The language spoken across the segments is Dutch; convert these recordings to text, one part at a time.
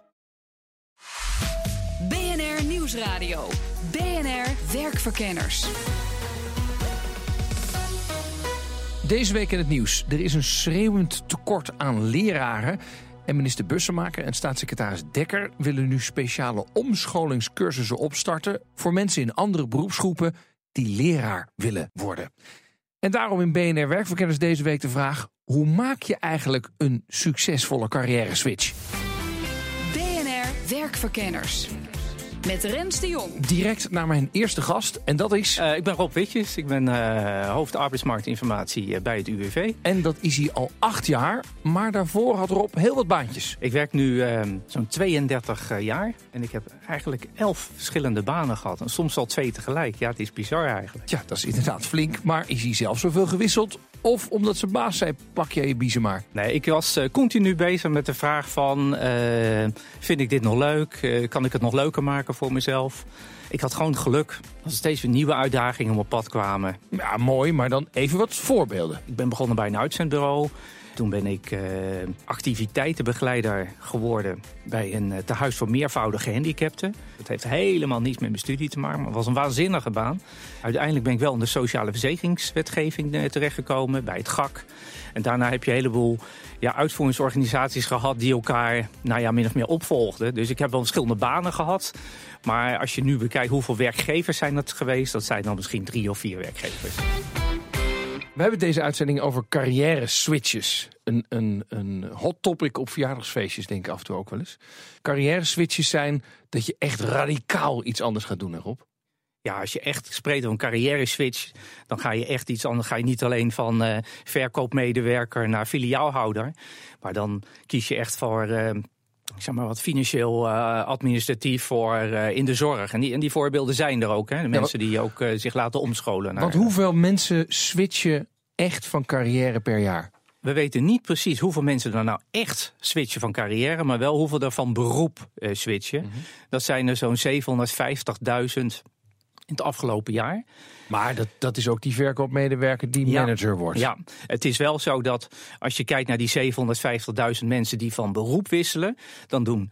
BNR Nieuwsradio. BNR Werkverkenners. Deze week in het nieuws. Er is een schreeuwend tekort aan leraren. En minister Bussemaker en staatssecretaris Dekker willen nu speciale omscholingscursussen opstarten voor mensen in andere beroepsgroepen die leraar willen worden. En daarom in BNR Werkverkenners deze week de vraag: hoe maak je eigenlijk een succesvolle carrière switch? BNR Werkverkenners. Met Rens de Jong. Direct naar mijn eerste gast en dat is. Uh, ik ben Rob Witjes, ik ben uh, hoofd arbeidsmarktinformatie uh, bij het UWV. En dat is hij al acht jaar, maar daarvoor had Rob heel wat baantjes. Ik werk nu zo'n 32 jaar en ik heb eigenlijk elf verschillende banen gehad. En soms al twee tegelijk. Ja, het is bizar eigenlijk. Ja, dat is inderdaad flink, maar is hij zelf zoveel gewisseld? Of omdat zijn baas zei, pak jij je biezen maar? Nee, ik was continu bezig met de vraag van, vind ik dit nog leuk? kan ik het nog leuker maken voor mezelf? Ik had gewoon geluk dat er steeds weer nieuwe uitdagingen op mijn pad kwamen. Ja, mooi, maar dan even wat voorbeelden. Ik ben begonnen bij een uitzendbureau. Toen ben ik uh, activiteitenbegeleider geworden bij een uh, tehuis voor meervoudige gehandicapten. Dat heeft helemaal niets met mijn studie te maken, maar het was een waanzinnige baan. Uiteindelijk ben ik wel in de sociale verzekeringswetgeving uh, terechtgekomen, bij het GAK. En daarna heb je een heleboel ja, uitvoeringsorganisaties gehad die elkaar nou ja, min of meer opvolgden. Dus ik heb wel verschillende banen gehad. Maar als je nu bekijkt hoeveel werkgevers zijn dat geweest, dat zijn dan misschien drie of vier werkgevers. We hebben deze uitzending over carrière switches. Een, een, een hot topic op verjaardagsfeestjes, denk ik af en toe ook wel eens. Carrière switches zijn dat je echt radicaal iets anders gaat doen erop. Ja, als je echt spreekt over een carrière switch, dan ga je echt iets anders. Ga je niet alleen van uh, verkoopmedewerker naar filiaalhouder. Maar dan kies je echt voor. Ik zeg maar wat financieel uh, administratief voor uh, in de zorg. En die, en die voorbeelden zijn er ook. Hè? De mensen die ook uh, zich laten omscholen. Naar, want hoeveel mensen switchen echt van carrière per jaar? We weten niet precies hoeveel mensen er nou echt switchen van carrière, maar wel hoeveel er van beroep switchen. Mm -hmm. Dat zijn er zo'n 750.000 in het afgelopen jaar. Maar dat, dat is ook die verkoopmedewerker die ja, manager wordt. Ja, het is wel zo dat als je kijkt naar die 750.000 mensen die van beroep wisselen, dan doen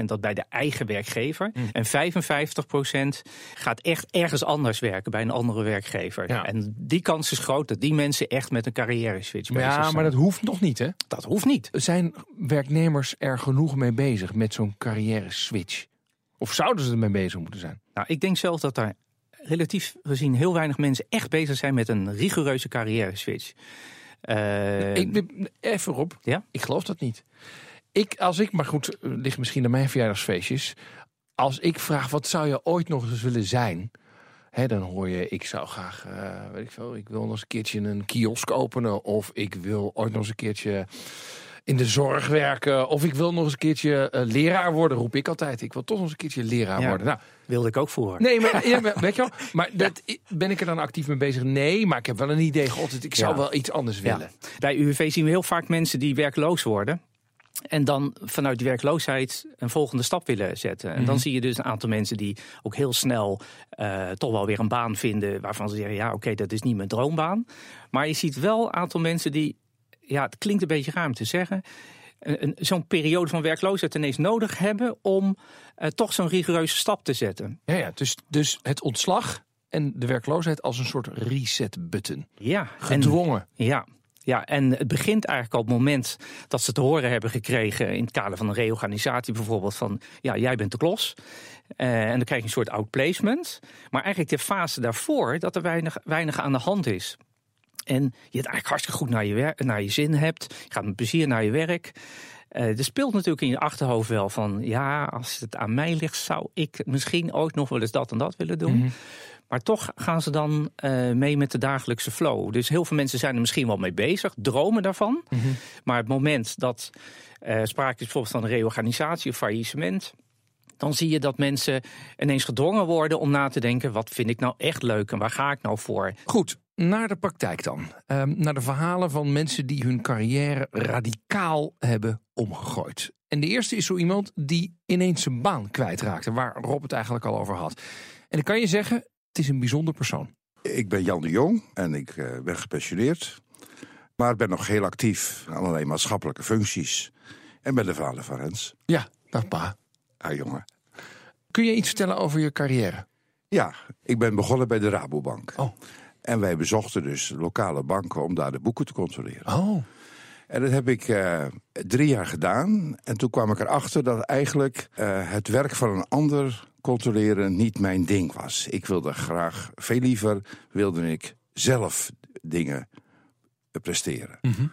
45% dat bij de eigen werkgever. Mm. En 55% gaat echt ergens anders werken bij een andere werkgever. Ja. En die kans is groot dat die mensen echt met een carrière switch bezig ja, zijn. maar dat hoeft nog niet, hè? Dat hoeft niet. Zijn werknemers er genoeg mee bezig met zo'n carrière switch? Of zouden ze ermee bezig moeten zijn? Nou, ik denk zelf dat daar relatief gezien heel weinig mensen echt bezig zijn met een rigoureuze carrière switch. Uh, ik, even op. Ja? Ik geloof dat niet. Ik, als ik, maar goed, ligt misschien aan mijn verjaardagsfeestjes. Als ik vraag wat zou je ooit nog eens willen zijn, hè, dan hoor je ik zou graag, uh, weet ik veel, ik wil nog eens een keertje een kiosk openen of ik wil ooit nog eens een keertje in de zorg werken. Of ik wil nog eens een keertje uh, leraar worden, roep ik altijd. Ik wil toch nog eens een keertje leraar ja, worden. Nou, wilde ik ook voor. Nee, maar, ja, weet je wel? Maar dat, ben ik er dan actief mee bezig? Nee, maar ik heb wel een idee. God, ik zou wel iets anders willen. Bij UWV zien we heel vaak mensen die werkloos worden. En dan vanuit die werkloosheid een volgende stap willen zetten. En mm -hmm. dan zie je dus een aantal mensen die ook heel snel uh, toch wel weer een baan vinden. waarvan ze zeggen: ja, oké, okay, dat is niet mijn droombaan. Maar je ziet wel een aantal mensen die ja, het klinkt een beetje raar om te zeggen. Zo'n periode van werkloosheid ineens nodig hebben om uh, toch zo'n rigoureuze stap te zetten. Ja, ja dus, dus het ontslag en de werkloosheid als een soort reset-button. Ja, gedwongen. En, ja. Ja, en het begint eigenlijk op het moment dat ze te horen hebben gekregen in het kader van een reorganisatie bijvoorbeeld van ja, jij bent de klos. Uh, en dan krijg je een soort outplacement. Maar eigenlijk de fase daarvoor dat er weinig, weinig aan de hand is. En je het eigenlijk hartstikke goed naar je, naar je zin hebt. Je gaat met plezier naar je werk. Uh, er speelt natuurlijk in je achterhoofd wel van... ja, als het aan mij ligt, zou ik misschien ooit nog wel eens dat en dat willen doen. Mm-hmm. Maar toch gaan ze dan uh, mee met de dagelijkse flow. Dus heel veel mensen zijn er misschien wel mee bezig, dromen daarvan. Mm-hmm. Maar het moment dat uh, sprake is bijvoorbeeld van een reorganisatie of faillissement... dan zie je dat mensen ineens gedwongen worden om na te denken: wat vind ik nou echt leuk en waar ga ik nou voor? Goed, naar de praktijk dan. Ehm, naar de verhalen van mensen die hun carrière radicaal hebben omgegooid. En de eerste is zo iemand die ineens zijn baan kwijtraakte, waar Rob het eigenlijk al over had. En ik kan je zeggen, het is een bijzonder persoon. Ik ben Jan de Jong en ik uh, ben gepensioneerd. Maar ben nog heel actief in allerlei maatschappelijke functies. En ben de vader van Rens. Ja, dag pa. Ah, jongen. Kun je iets vertellen over je carrière? Ja, ik ben begonnen bij de Rabobank. Oh. En wij bezochten dus lokale banken om daar de boeken te controleren. Oh. En dat heb ik uh, drie jaar gedaan. En toen kwam ik erachter dat eigenlijk uh, het werk van een ander controleren niet mijn ding was. Ik wilde graag, veel liever wilde ik zelf dingen presteren. Mm -hmm.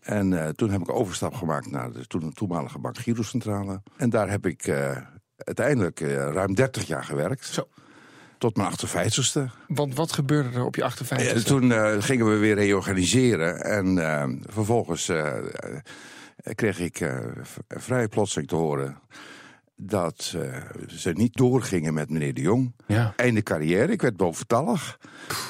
En uh, toen heb ik overstap gemaakt naar de toen, toenmalige bank Girocentrale. En daar heb ik uiteindelijk ruim 30 jaar gewerkt. Zo. Tot mijn 58ste. Want wat gebeurde er op je 58ste? Ja, toen uh, gingen we weer reorganiseren. En uh, vervolgens uh, kreeg ik vrij plotseling te horen dat ze niet doorgingen met meneer de Jong. Ja. Einde carrière, ik werd boventallig.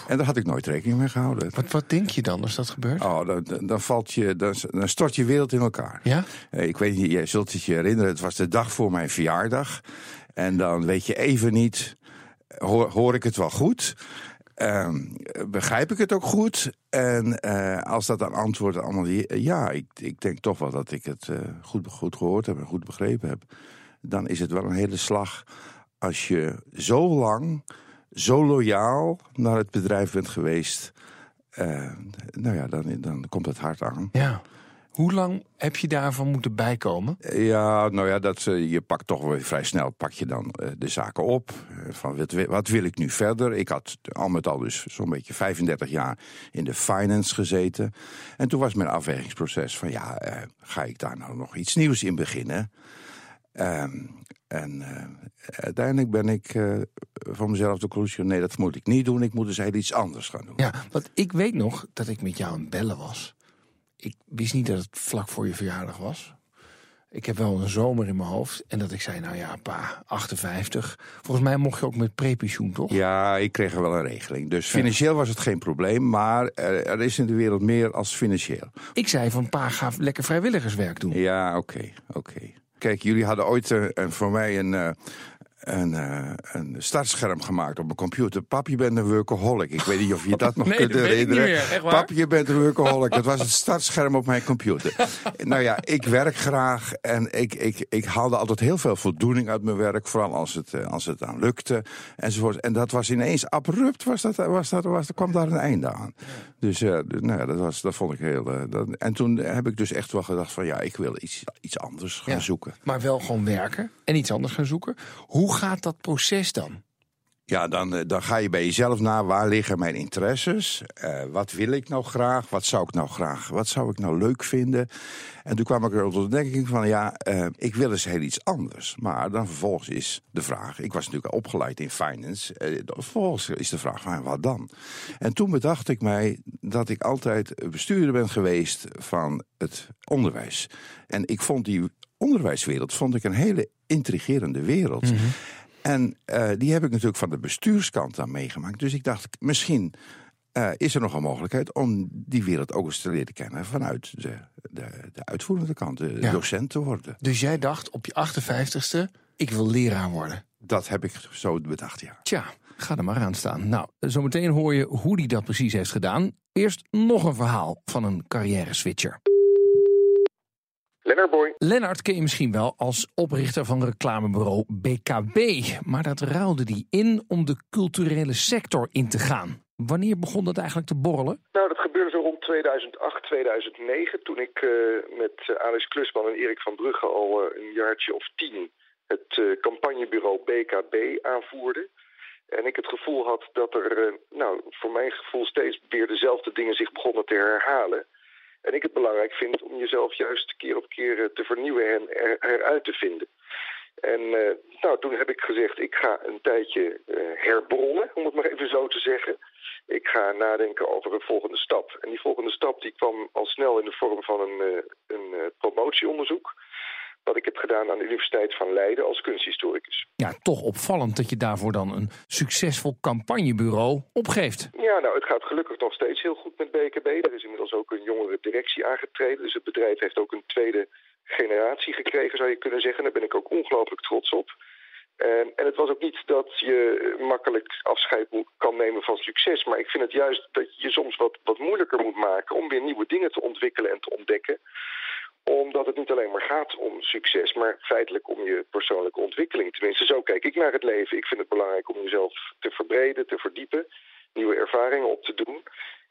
En daar had ik nooit rekening mee gehouden. Wat, wat denk je dan als dat gebeurt? Oh, dan, dan, valt je, dan, dan stort je wereld in elkaar. Ja? ik weet niet, jij zult het je herinneren, het was de dag voor mijn verjaardag. En dan weet je even niet hoor, hoor ik het wel goed? Uh, begrijp ik het ook goed? En uh, als dat dan antwoord allemaal ja, ik, ik denk toch wel dat ik het uh, goed, goed gehoord heb en goed begrepen heb. Dan is het wel een hele slag als je zo lang, zo loyaal naar het bedrijf bent geweest. Uh, nou ja, dan, dan komt het hard aan. Ja. Hoe lang heb je daarvan moeten bijkomen? Ja, nou ja, dat, je pakt toch weer vrij snel pak je dan de zaken op. Van wat, wat wil ik nu verder? Ik had al met al dus zo'n beetje 35 jaar in de finance gezeten. En toen was mijn afwegingsproces van ja, ga ik daar nou nog iets nieuws in beginnen? Um, en uh, uiteindelijk ben ik uh, van mezelf de conclusie... nee, dat moet ik niet doen, ik moet dus heel iets anders gaan doen. Ja, want ik weet nog dat ik met jou aan het bellen was ik wist niet dat het vlak voor je verjaardag was. Ik heb wel een zomer in mijn hoofd. En dat ik zei, nou ja, pa, 58. Volgens mij mocht je ook met prepensioen, toch? Ja, ik kreeg er wel een regeling. Dus financieel was het geen probleem. Maar er, er, is in de wereld meer als financieel. Ik zei van, pa, ga lekker vrijwilligerswerk doen. Ja, oké, okay, oké. Okay. Kijk, jullie hadden ooit uh, voor mij een... Een, uh, een startscherm gemaakt op mijn computer. Pap, je bent een workaholic. Ik weet niet of je dat nog nee, kunt herinneren. Pap, je bent een workaholic. dat was het startscherm op mijn computer. nou ja, ik werk graag en ik, ik, ik haalde altijd heel veel voldoening uit mijn werk. Vooral als het, als het dan lukte enzovoort. En dat was ineens abrupt, was dat, was dat, was, er kwam daar een einde aan. Dus uh, nou ja, dat, was, dat vond ik heel... Uh, dat, en toen heb ik dus echt wel gedacht van ja, ik wil iets, iets anders gaan ja, zoeken. Maar wel gewoon werken en iets anders gaan zoeken. Hoe hoe gaat dat proces dan? Ja, dan, dan ga je bij jezelf na, waar liggen mijn interesses? Uh, wat wil ik nou graag? Wat zou ik nou graag, wat zou ik nou leuk vinden? En toen kwam ik er tot de denking van, ja, uh, ik wil eens heel iets anders. Maar dan vervolgens is de vraag, ik was natuurlijk opgeleid in finance. Vervolgens is de vraag, van, wat dan? En toen bedacht ik mij dat ik altijd bestuurder ben geweest van het onderwijs. En ik vond die onderwijswereld vond ik een hele intrigerende wereld. Mhm. En uh, die heb ik natuurlijk van de bestuurskant aan meegemaakt. Dus ik dacht, misschien uh, is er nog een mogelijkheid om die wereld ook eens te leren kennen vanuit de, de, de uitvoerende kant, de Ja. docent te worden. Dus jij dacht op je 58ste, ik wil leraar worden. Dat heb ik zo bedacht, ja. Tja, ga er maar aan staan. Nou, zometeen hoor je hoe hij dat precies heeft gedaan. Eerst nog een verhaal van een carrière switcher. Lennart Boy. Lennart ken je misschien wel als oprichter van reclamebureau BKB. Maar dat ruilde die in om de culturele sector in te gaan. Wanneer begon dat eigenlijk te borrelen? Nou, dat gebeurde zo rond 2008, 2009. Toen ik uh, met uh, Alex Klusman en Erik van Brugge al uh, een jaartje of tien het campagnebureau BKB aanvoerde. En ik het gevoel had dat er, nou, voor mijn gevoel steeds weer dezelfde dingen zich begonnen te herhalen. En ik het belangrijk vind om jezelf juist keer op keer te vernieuwen en er, eruit te vinden. En uh, nou, toen heb ik gezegd, ik ga een tijdje uh, herbronnen, om het maar even zo te zeggen. Ik ga nadenken over een volgende stap. En die volgende stap die kwam al snel in de vorm van een, een promotieonderzoek. Wat ik heb gedaan aan de Universiteit van Leiden als kunsthistoricus. Ja, toch opvallend dat je daarvoor dan een succesvol campagnebureau opgeeft. Ja, nou, het gaat gelukkig nog steeds heel goed met BKB. Er is inmiddels ook een jongere directie aangetreden. Dus het bedrijf heeft ook een tweede generatie gekregen, zou je kunnen zeggen. Daar ben ik ook ongelooflijk trots op. En, en het was ook niet dat je makkelijk afscheid kan nemen van succes. Maar ik vind het juist dat je je soms wat, wat moeilijker moet maken om weer nieuwe dingen te ontwikkelen en te ontdekken omdat het niet alleen maar gaat om succes, maar feitelijk om je persoonlijke ontwikkeling. Tenminste, zo kijk ik naar het leven. Ik vind het belangrijk om jezelf te verbreden, te verdiepen, nieuwe ervaringen op te doen.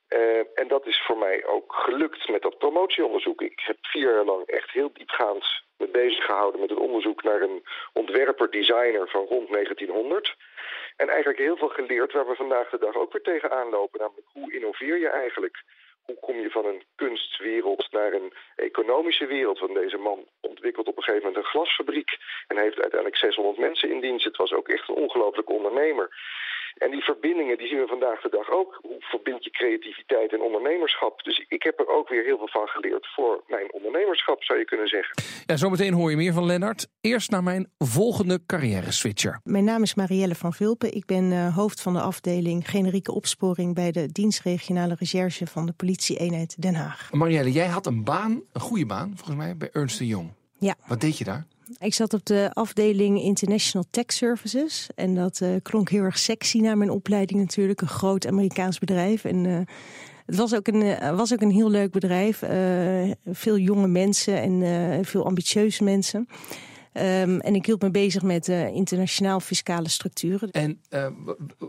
Uh, en dat is voor mij ook gelukt met dat promotieonderzoek. Ik heb vier jaar lang echt heel diepgaand me bezig gehouden met het onderzoek naar een ontwerper-designer van rond 1900. En eigenlijk heel veel geleerd waar we vandaag de dag ook weer tegenaan lopen. Namelijk hoe innoveer je eigenlijk? Hoe kom je van een kunstwereld naar een economische wereld? Want deze man ontwikkelt op een gegeven moment een glasfabriek en heeft uiteindelijk 600 mensen in dienst. Het was ook echt een ongelooflijke ondernemer. En die verbindingen die zien we vandaag de dag ook. Hoe verbind je creativiteit en ondernemerschap? Dus ik heb er ook weer heel veel van geleerd voor mijn ondernemerschap, zou je kunnen zeggen. Ja, zometeen hoor je meer van Lennart. Eerst naar mijn volgende carrière switcher. Mijn naam is Marielle van Vulpen. Ik ben uh, hoofd van de afdeling generieke opsporing bij de dienstregionale recherche van de politie-eenheid Den Haag. Marielle, jij had een baan, een goede baan volgens mij, bij Ernst Jong. Ja. Wat deed je daar? Ik zat op de afdeling International Tech Services. En dat uh, klonk heel erg sexy naar mijn opleiding natuurlijk. Een groot Amerikaans bedrijf. En uh, het was ook, een, uh, was ook een heel leuk bedrijf. veel jonge mensen en veel ambitieuze mensen. Um, en ik hield me bezig met internationaal fiscale structuren. En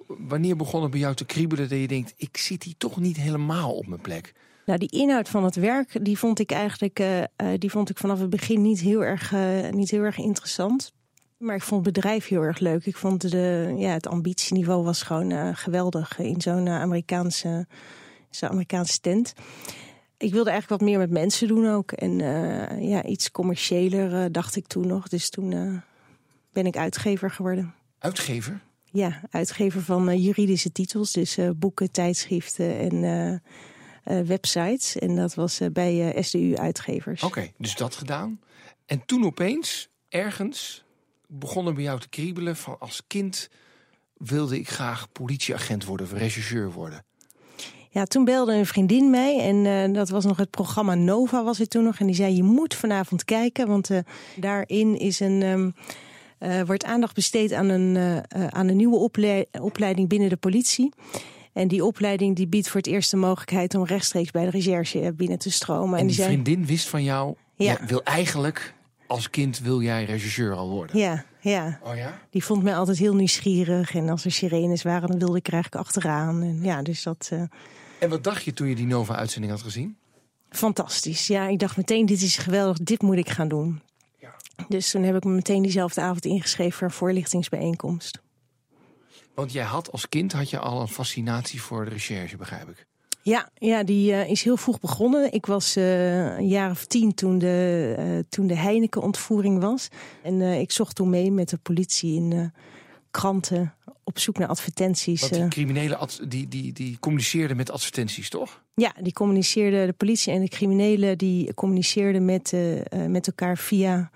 wanneer begon het bij jou te kriebelen dat je denkt... ik zit hier toch niet helemaal op mijn plek? Nou, die inhoud van het werk, die vond ik eigenlijk uh, uh, die vond ik vanaf het begin niet heel erg, uh, niet heel erg interessant. Maar ik vond het bedrijf heel erg leuk. Ik vond de, ja, het ambitieniveau was gewoon geweldig in zo'n Amerikaanse, zo'n Amerikaanse tent. Ik wilde eigenlijk wat meer met mensen doen ook. En ja, iets commerciëler dacht ik toen nog. Dus toen ben ik uitgever geworden. Uitgever? Ja, uitgever van juridische titels. Dus boeken, tijdschriften en websites. En dat was uh, bij eh, SDU Uitgevers. Oké, okay, dus dat gedaan. En toen opeens, ergens, begonnen bij jou te kriebelen van als kind wilde ik graag politieagent worden of rechercheur worden. Ja, toen belde een vriendin mij en dat was nog het programma Nova was het toen nog. En die zei je moet vanavond kijken, want daarin is een... Um, wordt aandacht besteed aan een, aan een nieuwe opleiding binnen de politie. En die opleiding die biedt voor het eerst de mogelijkheid om rechtstreeks bij de recherche eh, binnen te stromen. En, die, vriendin wist van jou, ja. wil eigenlijk als kind wil jij rechercheur al worden. Ja, ja. Oh ja? Die vond mij altijd heel nieuwsgierig. En als er sirenes waren, dan wilde ik er eigenlijk achteraan. En ja, dus dat... Uh... En wat dacht je toen je die Nova-uitzending had gezien? Fantastisch. Ja, ik dacht meteen, dit is geweldig. Dit moet ik gaan doen. Ja. Dus toen heb ik me meteen diezelfde avond ingeschreven voor een voorlichtingsbijeenkomst. Want jij had als kind had je al een fascinatie voor de recherche, begrijp ik. Ja, ja die uh, is heel vroeg begonnen. Ik was uh, een jaar of tien toen de, uh, toen de Heineken-ontvoering was. En ik zocht toen mee met de politie in kranten op zoek naar advertenties. Want die criminelen die, die, die communiceerden met advertenties, toch? Ja, die communiceerden, de politie en de criminelen die communiceerden met, met elkaar via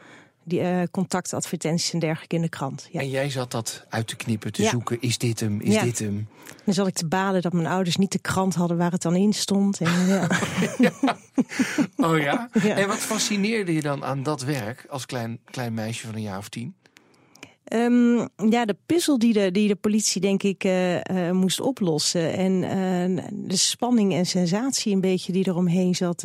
die uh, contactadvertenties en dergelijke in de krant. Ja. En jij zat dat uit te knippen, te zoeken. Is dit hem? Is dit hem? Dan zat ik te balen dat mijn ouders niet de krant hadden waar het dan in stond. En, ja. oh ja? En wat fascineerde je dan aan dat werk als klein, klein meisje van een jaar of tien? Um, ja, de puzzel die de, die de politie denk ik uh, uh, moest oplossen. En uh, de spanning en sensatie een beetje die eromheen zat.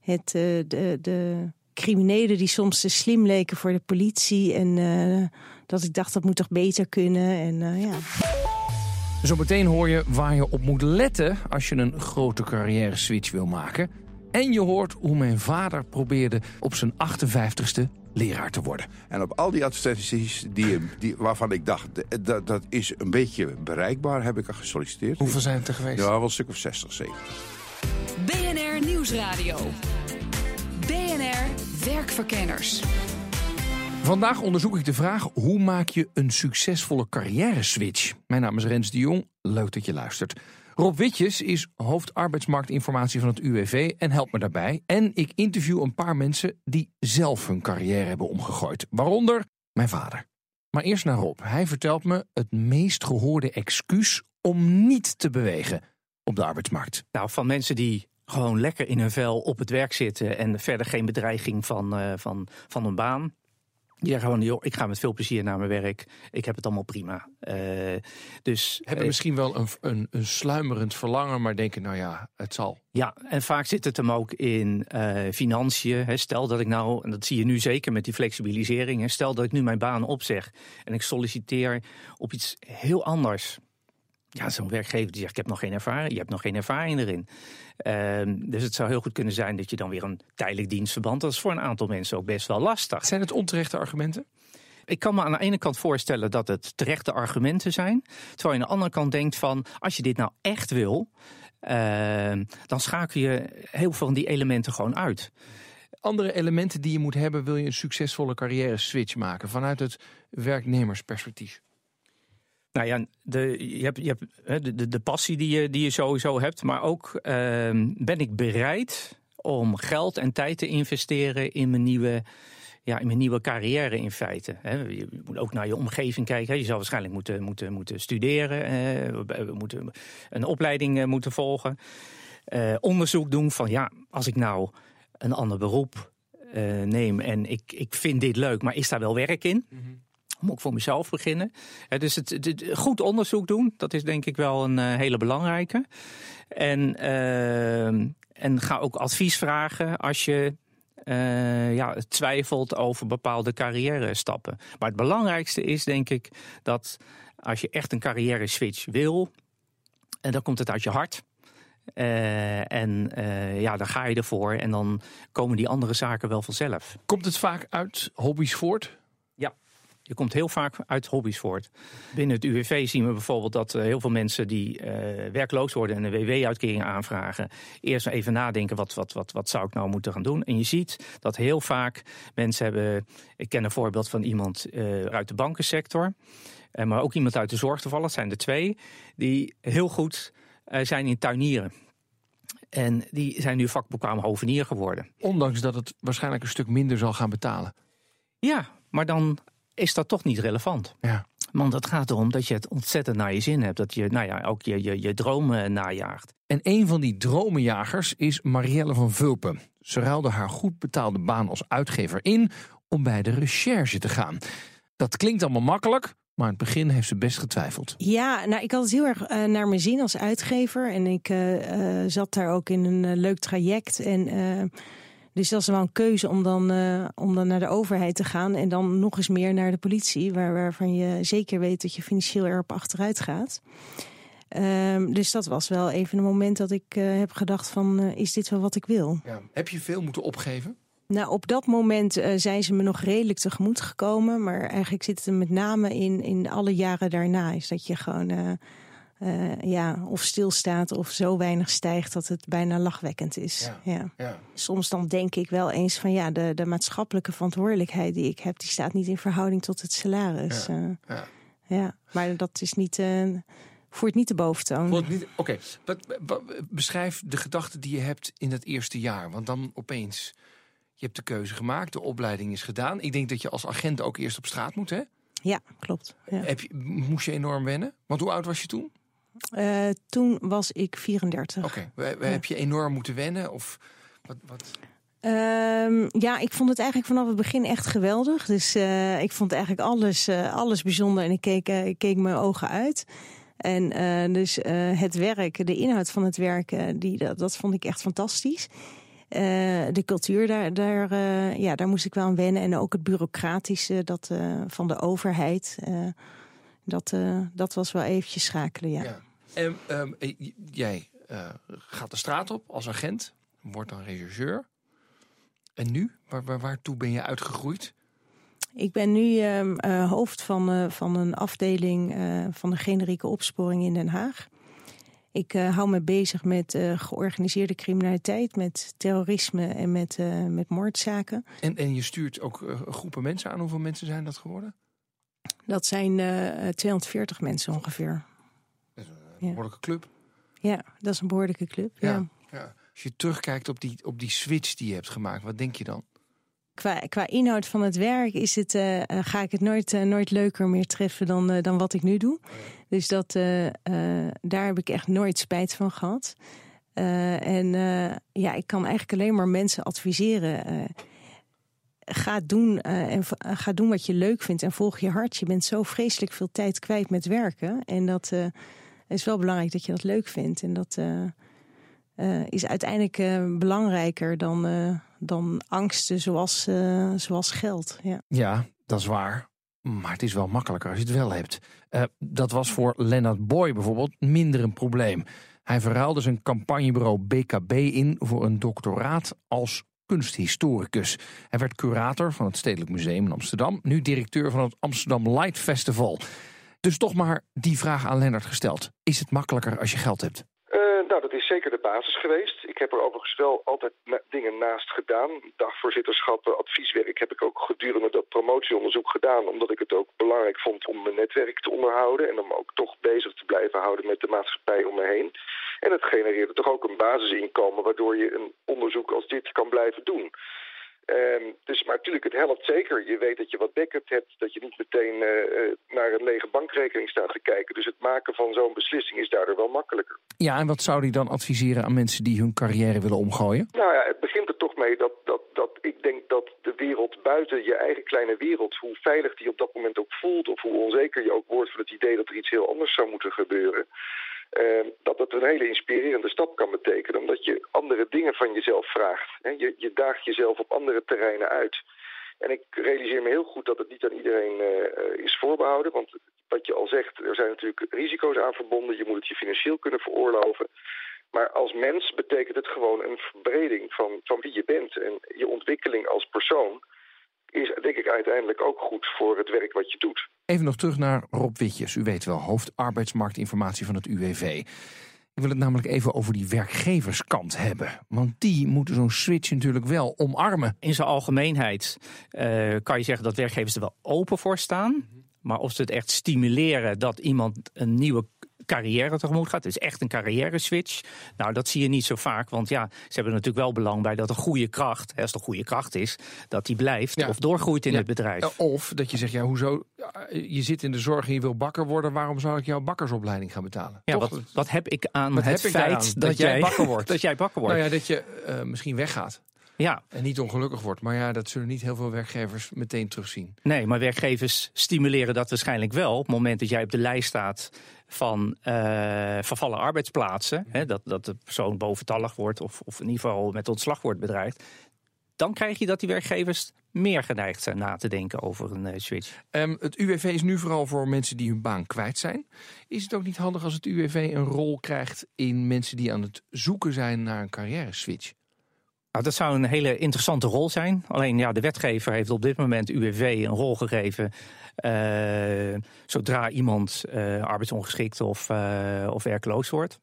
het, de, de, criminelen die soms te slim leken voor de politie. En uh, dat ik dacht, dat moet toch beter kunnen. En uh, ja. Zometeen hoor je waar je op moet letten als je een grote carrière switch wil maken. En je hoort hoe mijn vader probeerde op zijn 58ste leraar te worden. En op al die advertenties die, die, waarvan ik dacht, dat, dat is een beetje bereikbaar, heb ik er gesolliciteerd. Hoeveel zijn het er geweest? Ja, wel een stuk of 60, 70. BNR Nieuwsradio. BNR Werkverkenners. Vandaag onderzoek ik de vraag: hoe maak je een succesvolle carrière switch? Mijn naam is Rens de Jong. Leuk dat je luistert. Rob Witjes is hoofd arbeidsmarktinformatie van het UWV en helpt me daarbij. En ik interview een paar mensen die zelf hun carrière hebben omgegooid. Waaronder mijn vader. Maar eerst naar Rob. Hij vertelt me het meest gehoorde excuus om niet te bewegen op de arbeidsmarkt. Nou, van mensen die gewoon lekker in hun vel op het werk zitten en verder geen bedreiging van, uh, van, van een baan. Die zeggen gewoon, joh, ik ga met veel plezier naar mijn werk. Ik heb het allemaal prima. Uh, dus, Hebben uh, misschien wel een, een, een, sluimerend verlangen, maar denken, nou ja, het zal. Ja, en vaak zit het hem ook in uh, financiën. Hè. Stel dat ik nou, en dat zie je nu zeker met die flexibilisering. Hè. Stel dat ik nu mijn baan opzeg en ik solliciteer op iets heel anders. Ja, zo'n werkgever die zegt, ik heb nog geen ervaring. Je hebt nog geen ervaring erin. Uh, dus het zou heel goed kunnen zijn dat je dan weer een tijdelijk dienstverband. Dat is voor een aantal mensen ook best wel lastig. Zijn het onterechte argumenten? Ik kan me aan de ene kant voorstellen dat het terechte argumenten zijn. Terwijl je aan de andere kant denkt van, als je dit nou echt wil, uh, dan schakel je heel veel van die elementen gewoon uit. Andere elementen die je moet hebben, wil je een succesvolle carrière switch maken vanuit het werknemersperspectief. Nou ja, de, je hebt, je hebt de, de, de passie die je, die je sowieso hebt, maar ook uh, ben ik bereid om geld en tijd te investeren in mijn nieuwe, ja, in mijn nieuwe carrière in feite. Je moet ook naar je omgeving kijken. Je zal waarschijnlijk moeten, moeten, moeten studeren, we moeten een opleiding moeten volgen. Uh, onderzoek doen van ja, als ik nou een ander beroep uh, neem en ik, ik vind dit leuk, maar is daar wel werk in? Mm-hmm moet ik voor mezelf beginnen. dus het, het, goed onderzoek doen, dat is denk ik wel een uh, hele belangrijke. En, uh, en ga ook advies vragen als je ja, twijfelt over bepaalde carrière stappen. Maar het belangrijkste is denk ik dat als je echt een carrière switch wil, en dan komt het uit je hart. En uh, ja, dan ga je ervoor en dan komen die andere zaken wel vanzelf. Komt het vaak uit hobby's voort? Je komt heel vaak uit hobby's voort. Binnen het UWV zien we bijvoorbeeld dat uh, heel veel mensen die uh, werkloos worden en een WW-uitkering aanvragen, eerst even nadenken: wat, wat, wat, wat zou ik nou moeten gaan doen? En je ziet dat heel vaak mensen hebben. Ik ken een voorbeeld van iemand uh, uit de bankensector, maar ook iemand uit de zorg toevallig, het zijn er twee, die heel goed zijn in tuinieren. En die zijn nu vakbekwaam hovenier geworden. Ondanks dat het waarschijnlijk een stuk minder zal gaan betalen. Ja, maar dan is dat toch niet relevant. Ja. Want het gaat erom dat je het ontzettend naar je zin hebt. Dat je nou ja, ook je, je, je dromen najaagt. En een van die dromenjagers is Marielle van Vulpen. Ze ruilde haar goed betaalde baan als uitgever in om bij de recherche te gaan. Dat klinkt allemaal makkelijk, maar in het begin heeft ze best getwijfeld. Ja, nou, ik had het heel erg uh, naar mijn zin als uitgever. En ik uh, uh, zat daar ook in een leuk traject. En dus dat is wel een keuze om dan, uh, om dan naar de overheid te gaan. En dan nog eens meer naar de politie, waar, waarvan je zeker weet dat je financieel erop achteruit gaat. Um, dus dat was wel even een moment dat ik uh, heb gedacht van, uh, is dit wel wat ik wil? Ja. Heb je veel moeten opgeven? Nou, op dat moment uh, zijn ze me nog redelijk tegemoet gekomen. Maar eigenlijk zit het er met name in, in alle jaren daarna. Is dat je gewoon uh, ja, of stilstaat of zo weinig stijgt dat het bijna lachwekkend is. Ja, ja. ja. Soms dan denk ik wel eens van ja, de, de maatschappelijke verantwoordelijkheid die ik heb, die staat niet in verhouding tot het salaris. Ja, uh, ja. ja. maar dat is niet. Uh, voert niet de boventoon. Oké, okay. beschrijf de gedachten die je hebt in het eerste jaar. Want dan opeens, je hebt de keuze gemaakt, de opleiding is gedaan. Ik denk dat je als agent ook eerst op straat moet, hè? Ja, klopt. Ja. Heb je, moest je enorm wennen? Want hoe oud was je toen? Uh, toen was ik 34. Oké, okay. ja. heb je enorm moeten wennen? Of wat? wat? Um, ja, ik vond het eigenlijk vanaf het begin echt geweldig. Dus uh, ik vond eigenlijk alles, uh, alles bijzonder en ik keek, ik keek mijn ogen uit. En dus het werk, de inhoud van het werk, die, dat, dat vond ik echt fantastisch. de cultuur, daar, daar, ja, daar moest ik wel aan wennen. En ook het bureaucratische dat, van de overheid. Dat, dat was wel eventjes schakelen, ja. ja. En um, jij uh, gaat de straat op als agent, wordt dan rechercheur. En nu? Waar, waar, waartoe ben je uitgegroeid? Ik ben nu uh, uh, hoofd van, uh, van een afdeling van de generieke opsporing in Den Haag. Ik hou me bezig met georganiseerde criminaliteit, met terrorisme en met, met moordzaken. En, en je stuurt ook groepen mensen aan. Hoeveel mensen zijn dat geworden? Dat zijn 240 mensen ongeveer behoorlijke club. Ja, dat is een behoorlijke club. Ja. Ja. Als je terugkijkt op die, op die switch die je hebt gemaakt, wat denk je dan? Qua, qua inhoud van het werk is het, eh, eh, ga ik het nooit, eh, nooit leuker meer treffen dan, eh, dan wat ik nu doe. Dus dat, eh, eh, daar heb ik echt nooit spijt van gehad. Eh, en eh, ja, ik kan eigenlijk alleen maar mensen adviseren. Ga, doen, eh, en eh, ga doen wat je leuk vindt en volg je hart. Je bent zo vreselijk veel tijd kwijt met werken. En dat eh, is wel belangrijk dat je dat leuk vindt. En dat is uiteindelijk belangrijker dan, dan angsten zoals, zoals geld. Ja. Ja, dat is waar. Maar het is wel makkelijker als je het wel hebt. Dat was voor Leonard Boy bijvoorbeeld minder een probleem. Hij verruilde zijn campagnebureau BKB in voor een doctoraat als kunsthistoricus. Hij werd curator van het Stedelijk Museum in Amsterdam, nu directeur van het Amsterdam Light Festival. Dus toch maar die vraag aan Lennart gesteld. Is het makkelijker als je geld hebt? Eh, nou, dat is zeker de basis geweest. Ik heb er overigens wel altijd dingen naast gedaan. Dagvoorzitterschap, eh, advieswerk heb ik ook gedurende dat promotieonderzoek gedaan. Omdat ik het ook belangrijk vond om mijn netwerk te onderhouden. En om ook toch bezig te blijven houden met de maatschappij om me heen. En het genereerde toch ook een basisinkomen waardoor je een onderzoek als dit kan blijven doen. Ehm, dus, maar natuurlijk, het helpt zeker. Je weet dat je wat backup hebt, dat je niet meteen eh, eh, naar een lege bankrekening staat te kijken. Dus het maken van zo'n beslissing is daardoor wel makkelijker. Ja, en wat zou hij dan adviseren aan mensen die hun carrière willen omgooien? Nou ja, het begint er toch mee dat, dat, dat ik denk dat de wereld buiten je eigen kleine wereld, hoe veilig die op dat moment ook voelt, of hoe onzeker je ook wordt van het idee dat er iets heel anders zou moeten gebeuren, eh, dat dat een hele inspirerende stap kan betekenen, omdat je andere dingen van jezelf vraagt. Hè. Je, je daagt jezelf op andere terreinen uit. En ik realiseer me heel goed dat het niet aan iedereen eh, is voorbehouden. Want wat je al zegt, er zijn natuurlijk risico's aan verbonden. Je moet het je financieel kunnen veroorloven. Maar als mens betekent het gewoon een verbreding van, van wie je bent. En je ontwikkeling als persoon is denk ik uiteindelijk ook goed voor het werk wat je doet. Even nog terug naar Rob Witjes. U weet wel, hoofd arbeidsmarktinformatie van het UWV. Ik wil het namelijk even over die werkgeverskant hebben. Want die moeten zo'n switch natuurlijk wel omarmen. In zijn algemeenheid eh, kan je zeggen dat werkgevers er wel open voor staan. Maar of ze het echt stimuleren dat iemand een nieuwe carrière tegemoet gaat. Dus echt een carrière switch. Nou, dat zie je niet zo vaak. Want ja, ze hebben natuurlijk wel belang bij dat een goede kracht, hè, als het een goede kracht is, dat die blijft Ja. of doorgroeit in Ja. het bedrijf. Eh, Of dat je zegt, ja, hoezo? Ja, Je zit in de zorg en je wil bakker worden. Waarom zou ik jouw bakkersopleiding gaan betalen? Ja, wat, wat heb ik aan Wat het feit Dat dat, jij jij bakker wordt. dat jij bakker wordt. Nou ja, dat je eh, misschien weggaat ja, en niet ongelukkig wordt. Maar ja, dat zullen niet heel veel werkgevers meteen terugzien. nee, maar werkgevers stimuleren dat waarschijnlijk wel. Op het moment dat jij op de lijst staat van eh, vervallen arbeidsplaatsen, hè, dat, dat de persoon boventallig wordt of, of in ieder geval met ontslag wordt bedreigd, dan krijg je dat die werkgevers meer geneigd zijn na te denken over een eh, switch. Ehm, het UWV is nu vooral voor mensen die hun baan kwijt zijn. Is het ook niet handig als het UWV een rol krijgt in mensen die aan het zoeken zijn naar een carrière switch? Nou, dat zou een hele interessante rol zijn. Alleen ja, de wetgever heeft op dit moment UWV een rol gegeven. eh, zodra iemand eh, arbeidsongeschikt of, eh, of werkloos wordt.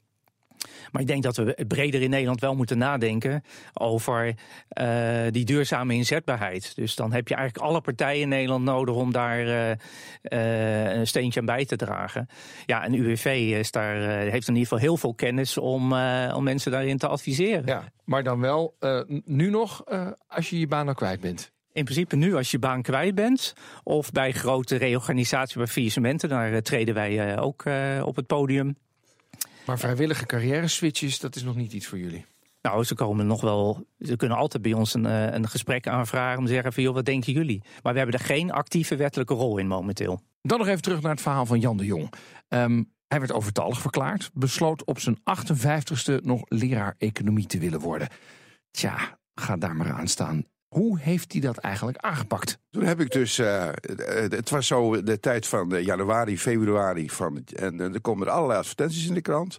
Maar ik denk dat we breder in Nederland wel moeten nadenken over eh, die duurzame inzetbaarheid. Dus dan heb je eigenlijk alle partijen in Nederland nodig om daar eh, eh, een steentje aan bij te dragen. Ja, en UWV is daar, heeft in ieder geval heel veel kennis om, om mensen daarin te adviseren. Ja, maar dan wel nu nog als je je baan al kwijt bent. In principe nu als je baan kwijt bent. Of bij grote reorganisatie bij faillissementen. Daar treden wij ook op het podium. Maar vrijwillige carrière switches, dat is nog niet iets voor jullie. Nou, ze komen nog wel. Ze kunnen altijd bij ons een, eh, een gesprek aanvragen om te zeggen van joh, wat denken jullie? Maar we hebben er geen actieve wettelijke rol in momenteel. Dan nog even terug naar het verhaal van Jan de Jong. Ehm, hij werd overtallig verklaard, besloot op zijn 58ste nog leraar economie te willen worden. Tja, ga daar maar aan staan. Hoe heeft hij dat eigenlijk aangepakt? Toen heb ik dus, eh, eh, het was zo de tijd van eh, januari, februari. Van, en eh, er komen er allerlei advertenties in de krant.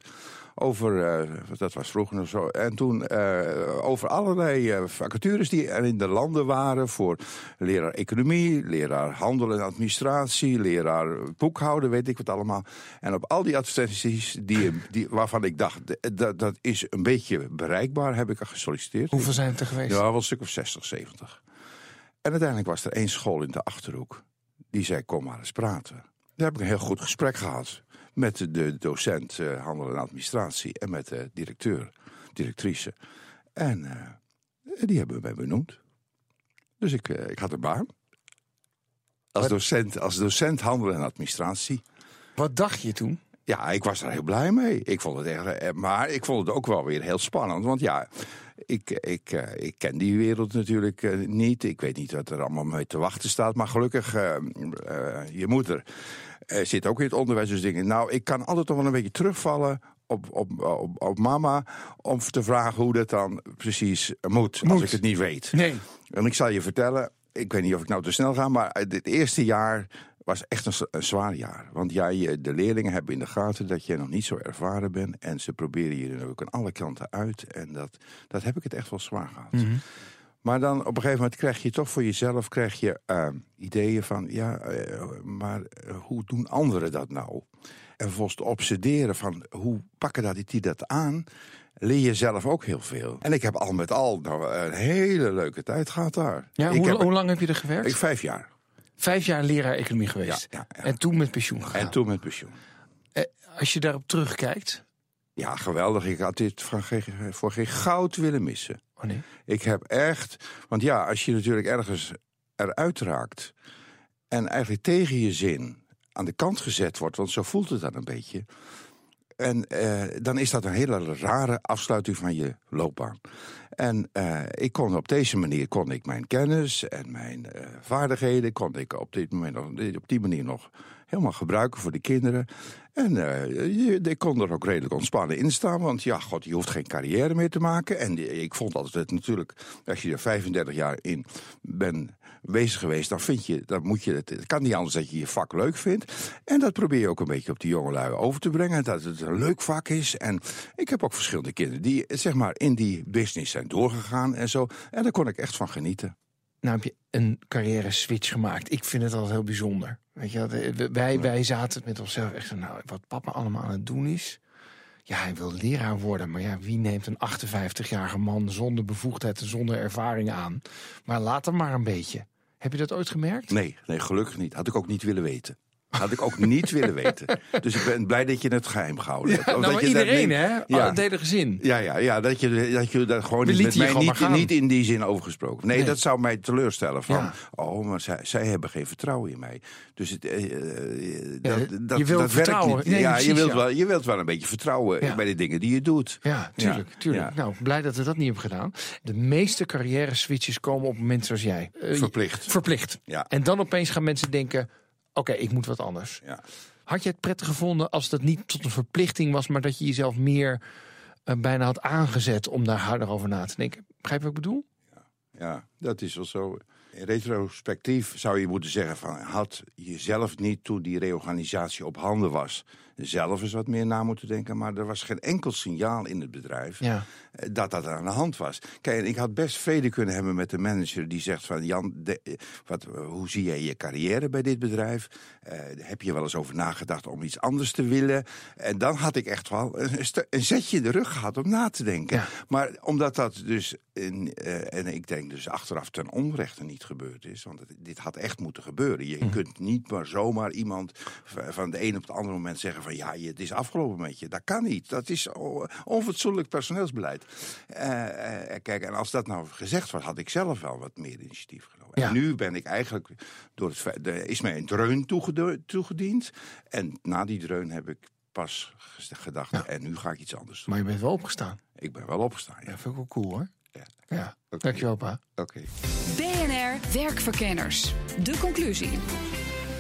Over, eh, dat was vroeger nog zo. En toen eh, over allerlei eh, vacatures die er in de landen waren. Voor leraar economie, leraar handel en administratie, leraar boekhouden, weet ik wat allemaal. En op al die advertenties die, die, waarvan ik dacht, dat, dat is een beetje bereikbaar, heb ik er gesolliciteerd. Hoeveel zijn het er geweest? Ja, wel een stuk of 60, 70. En uiteindelijk was er één school in de Achterhoek. Die zei, kom maar eens praten. Daar heb ik een heel goed gesprek gehad. Met de docent uh, handel en administratie en met de directeur, directrice. En uh, die hebben mij benoemd. Dus ik, ik had een baan. Als docent, als docent handel en administratie. Wat dacht je toen? Ja, ik was er heel blij mee. Ik vond het echt, maar ik vond het ook wel weer heel spannend. Want ja, ik, ik, uh, ik ken die wereld natuurlijk uh, niet. Ik weet niet wat er allemaal mee te wachten staat. Maar gelukkig, uh, je moeder zit ook in het onderwijs. Dus dingen. Nou, ik kan altijd toch wel een beetje terugvallen op, op, op, op, mama. Om te vragen hoe dat dan precies moet, moet. Als ik het niet weet. Nee. En ik zal je vertellen. Ik weet niet of ik nou te snel ga, maar het eerste jaar was echt een, zwaar jaar. Want ja, je, de leerlingen hebben in de gaten dat je nog niet zo ervaren bent. En ze proberen je dan ook aan alle kanten uit. En dat, dat heb ik het echt wel zwaar gehad. Mhm. Maar dan op een gegeven moment krijg je toch voor jezelf krijg je, uh, ideeën van... ja, uh, maar uh, hoe doen anderen dat nou? En vervolgens te obsederen van hoe pakken dat, die dat aan... leer je zelf ook heel veel. En ik heb al met al nou, een hele leuke tijd gehad daar. Ja, hoe, heb, hoe lang heb je er gewerkt? Ik, vijf jaar. Vijf jaar leraar economie geweest. Ja, ja, ja. En toen met pensioen gegaan. En toen met pensioen. Eh, als je daarop terugkijkt. Ja, geweldig. Ik had dit voor geen, voor geen goud willen missen. Oh nee. Ik heb echt. Want ja, als je natuurlijk ergens eruit raakt. en eigenlijk tegen je zin aan de kant gezet wordt, want zo voelt het dan een beetje. En uh, dan is dat een hele rare afsluiting van je loopbaan. En uh, ik kon op deze manier kon ik mijn kennis en mijn uh, vaardigheden kon ik op, dit moment nog, op die manier nog helemaal gebruiken voor de kinderen. En uh, ik kon er ook redelijk ontspannen in staan. Want ja, god, je hoeft geen carrière meer te maken. En ik vond altijd natuurlijk, als je er 35 jaar in bent bezig geweest, dan vind je, dan moet je het, het kan niet anders dat je je vak leuk vindt. En dat probeer je ook een beetje op die jongelui over te brengen. Dat het een leuk vak is. En ik heb ook verschillende kinderen die, zeg maar, in die business zijn doorgegaan en zo. En daar kon ik echt van genieten. Nou heb je een carrière switch gemaakt. Ik vind het altijd heel bijzonder. Weet je, wij, wij zaten met onszelf echt nou, wat papa allemaal aan het doen is. Ja, hij wil leraar worden, maar ja, wie neemt een 58-jarige man zonder bevoegdheid en zonder ervaring aan? Maar laat hem maar een beetje. Heb je dat ooit gemerkt? Nee, nee, gelukkig niet. Had ik ook niet willen weten. Had ik ook niet willen weten. Dus ik ben blij dat je het geheim gehouden hebt. Ja, nou, dat je iedereen, dat, hè? Ja. Het hele gezin. Ja, ja, ja dat je dat, je dat gewoon niet, met mij niet, niet, in die zin overgesproken. Nee, nee, dat zou mij teleurstellen. Van, ja. oh, maar zij, zij hebben geen vertrouwen in mij. Dus het, uh, ja, dat, je wilt dat vertrouwen. werkt niet. Nee, ja, precies, je, wilt wel, je wilt wel een beetje vertrouwen bij de dingen die je doet. Ja, tuurlijk. tuurlijk. Nou, blij dat we dat niet hebben gedaan. De meeste carrière switches komen op momenten zoals jij. Uh, verplicht. Verplicht. Ja. En dan opeens gaan mensen denken oké, okay, ik moet wat anders. Ja. Had je het prettig gevonden als dat niet tot een verplichting was, maar dat je jezelf meer uh, bijna had aangezet om daar harder over na te denken? Begrijp je wat ik bedoel? Ja, ja dat is wel zo. In retrospectief zou je moeten zeggen van had jezelf niet toen die reorganisatie op handen was zelf eens wat meer na moeten denken. Maar er was geen enkel signaal in het bedrijf ja. Dat dat aan de hand was. Kijk, ik had best vrede kunnen hebben met de manager die zegt van... Jan, de, wat, hoe zie jij je carrière bij dit bedrijf? Uh, heb je wel eens over nagedacht om iets anders te willen? En dan had ik echt wel een, een zetje in de rug gehad om na te denken. Ja. Maar omdat dat dus, in, uh, en ik denk dus achteraf ten onrechte niet gebeurd is... want het, dit had echt moeten gebeuren. Je Hm. kunt niet maar zomaar iemand van de een op het andere moment zeggen... van ja, het is afgelopen met je. Dat kan niet. Dat is onfatsoenlijk personeelsbeleid. Uh, uh, kijk, en als dat nou gezegd wordt, had ik zelf wel wat meer initiatief genomen. Ja. En nu ben ik eigenlijk, door het, feit- er is mij een dreun toegediend. En na die dreun heb ik pas gedacht, Ja. en nu ga ik iets anders doen. Maar je bent wel opgestaan. Ik ben wel opgestaan, ja. Ja, vind ik wel cool hoor. Ja. Ja, Oké. dankjewel pa. Oké. BNR Werkverkenners. De conclusie.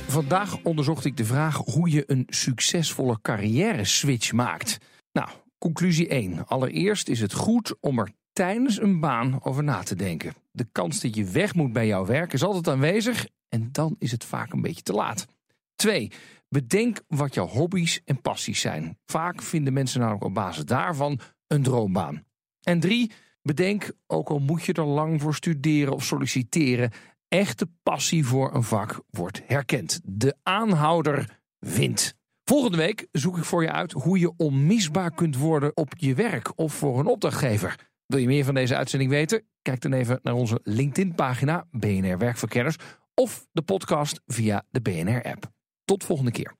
Vandaag onderzocht ik de vraag hoe je een succesvolle carrière switch maakt. Nou, conclusie 1. Allereerst is het goed om er tijdens een baan over na te denken. De kans dat je weg moet bij jouw werk is altijd aanwezig en dan is het vaak een beetje te laat. 2. Bedenk wat jouw hobby's en passies zijn. Vaak vinden mensen namelijk op basis daarvan een droombaan. En 3. Bedenk, ook al moet je er lang voor studeren of solliciteren, echte passie voor een vak wordt herkend. De aanhouder wint. Volgende week zoek ik voor je uit hoe je onmisbaar kunt worden op je werk of voor een opdrachtgever. Wil je meer van deze uitzending weten? Kijk dan even naar onze LinkedIn-pagina BNR Werkverkenners of de podcast via de BNR-app. Tot volgende keer.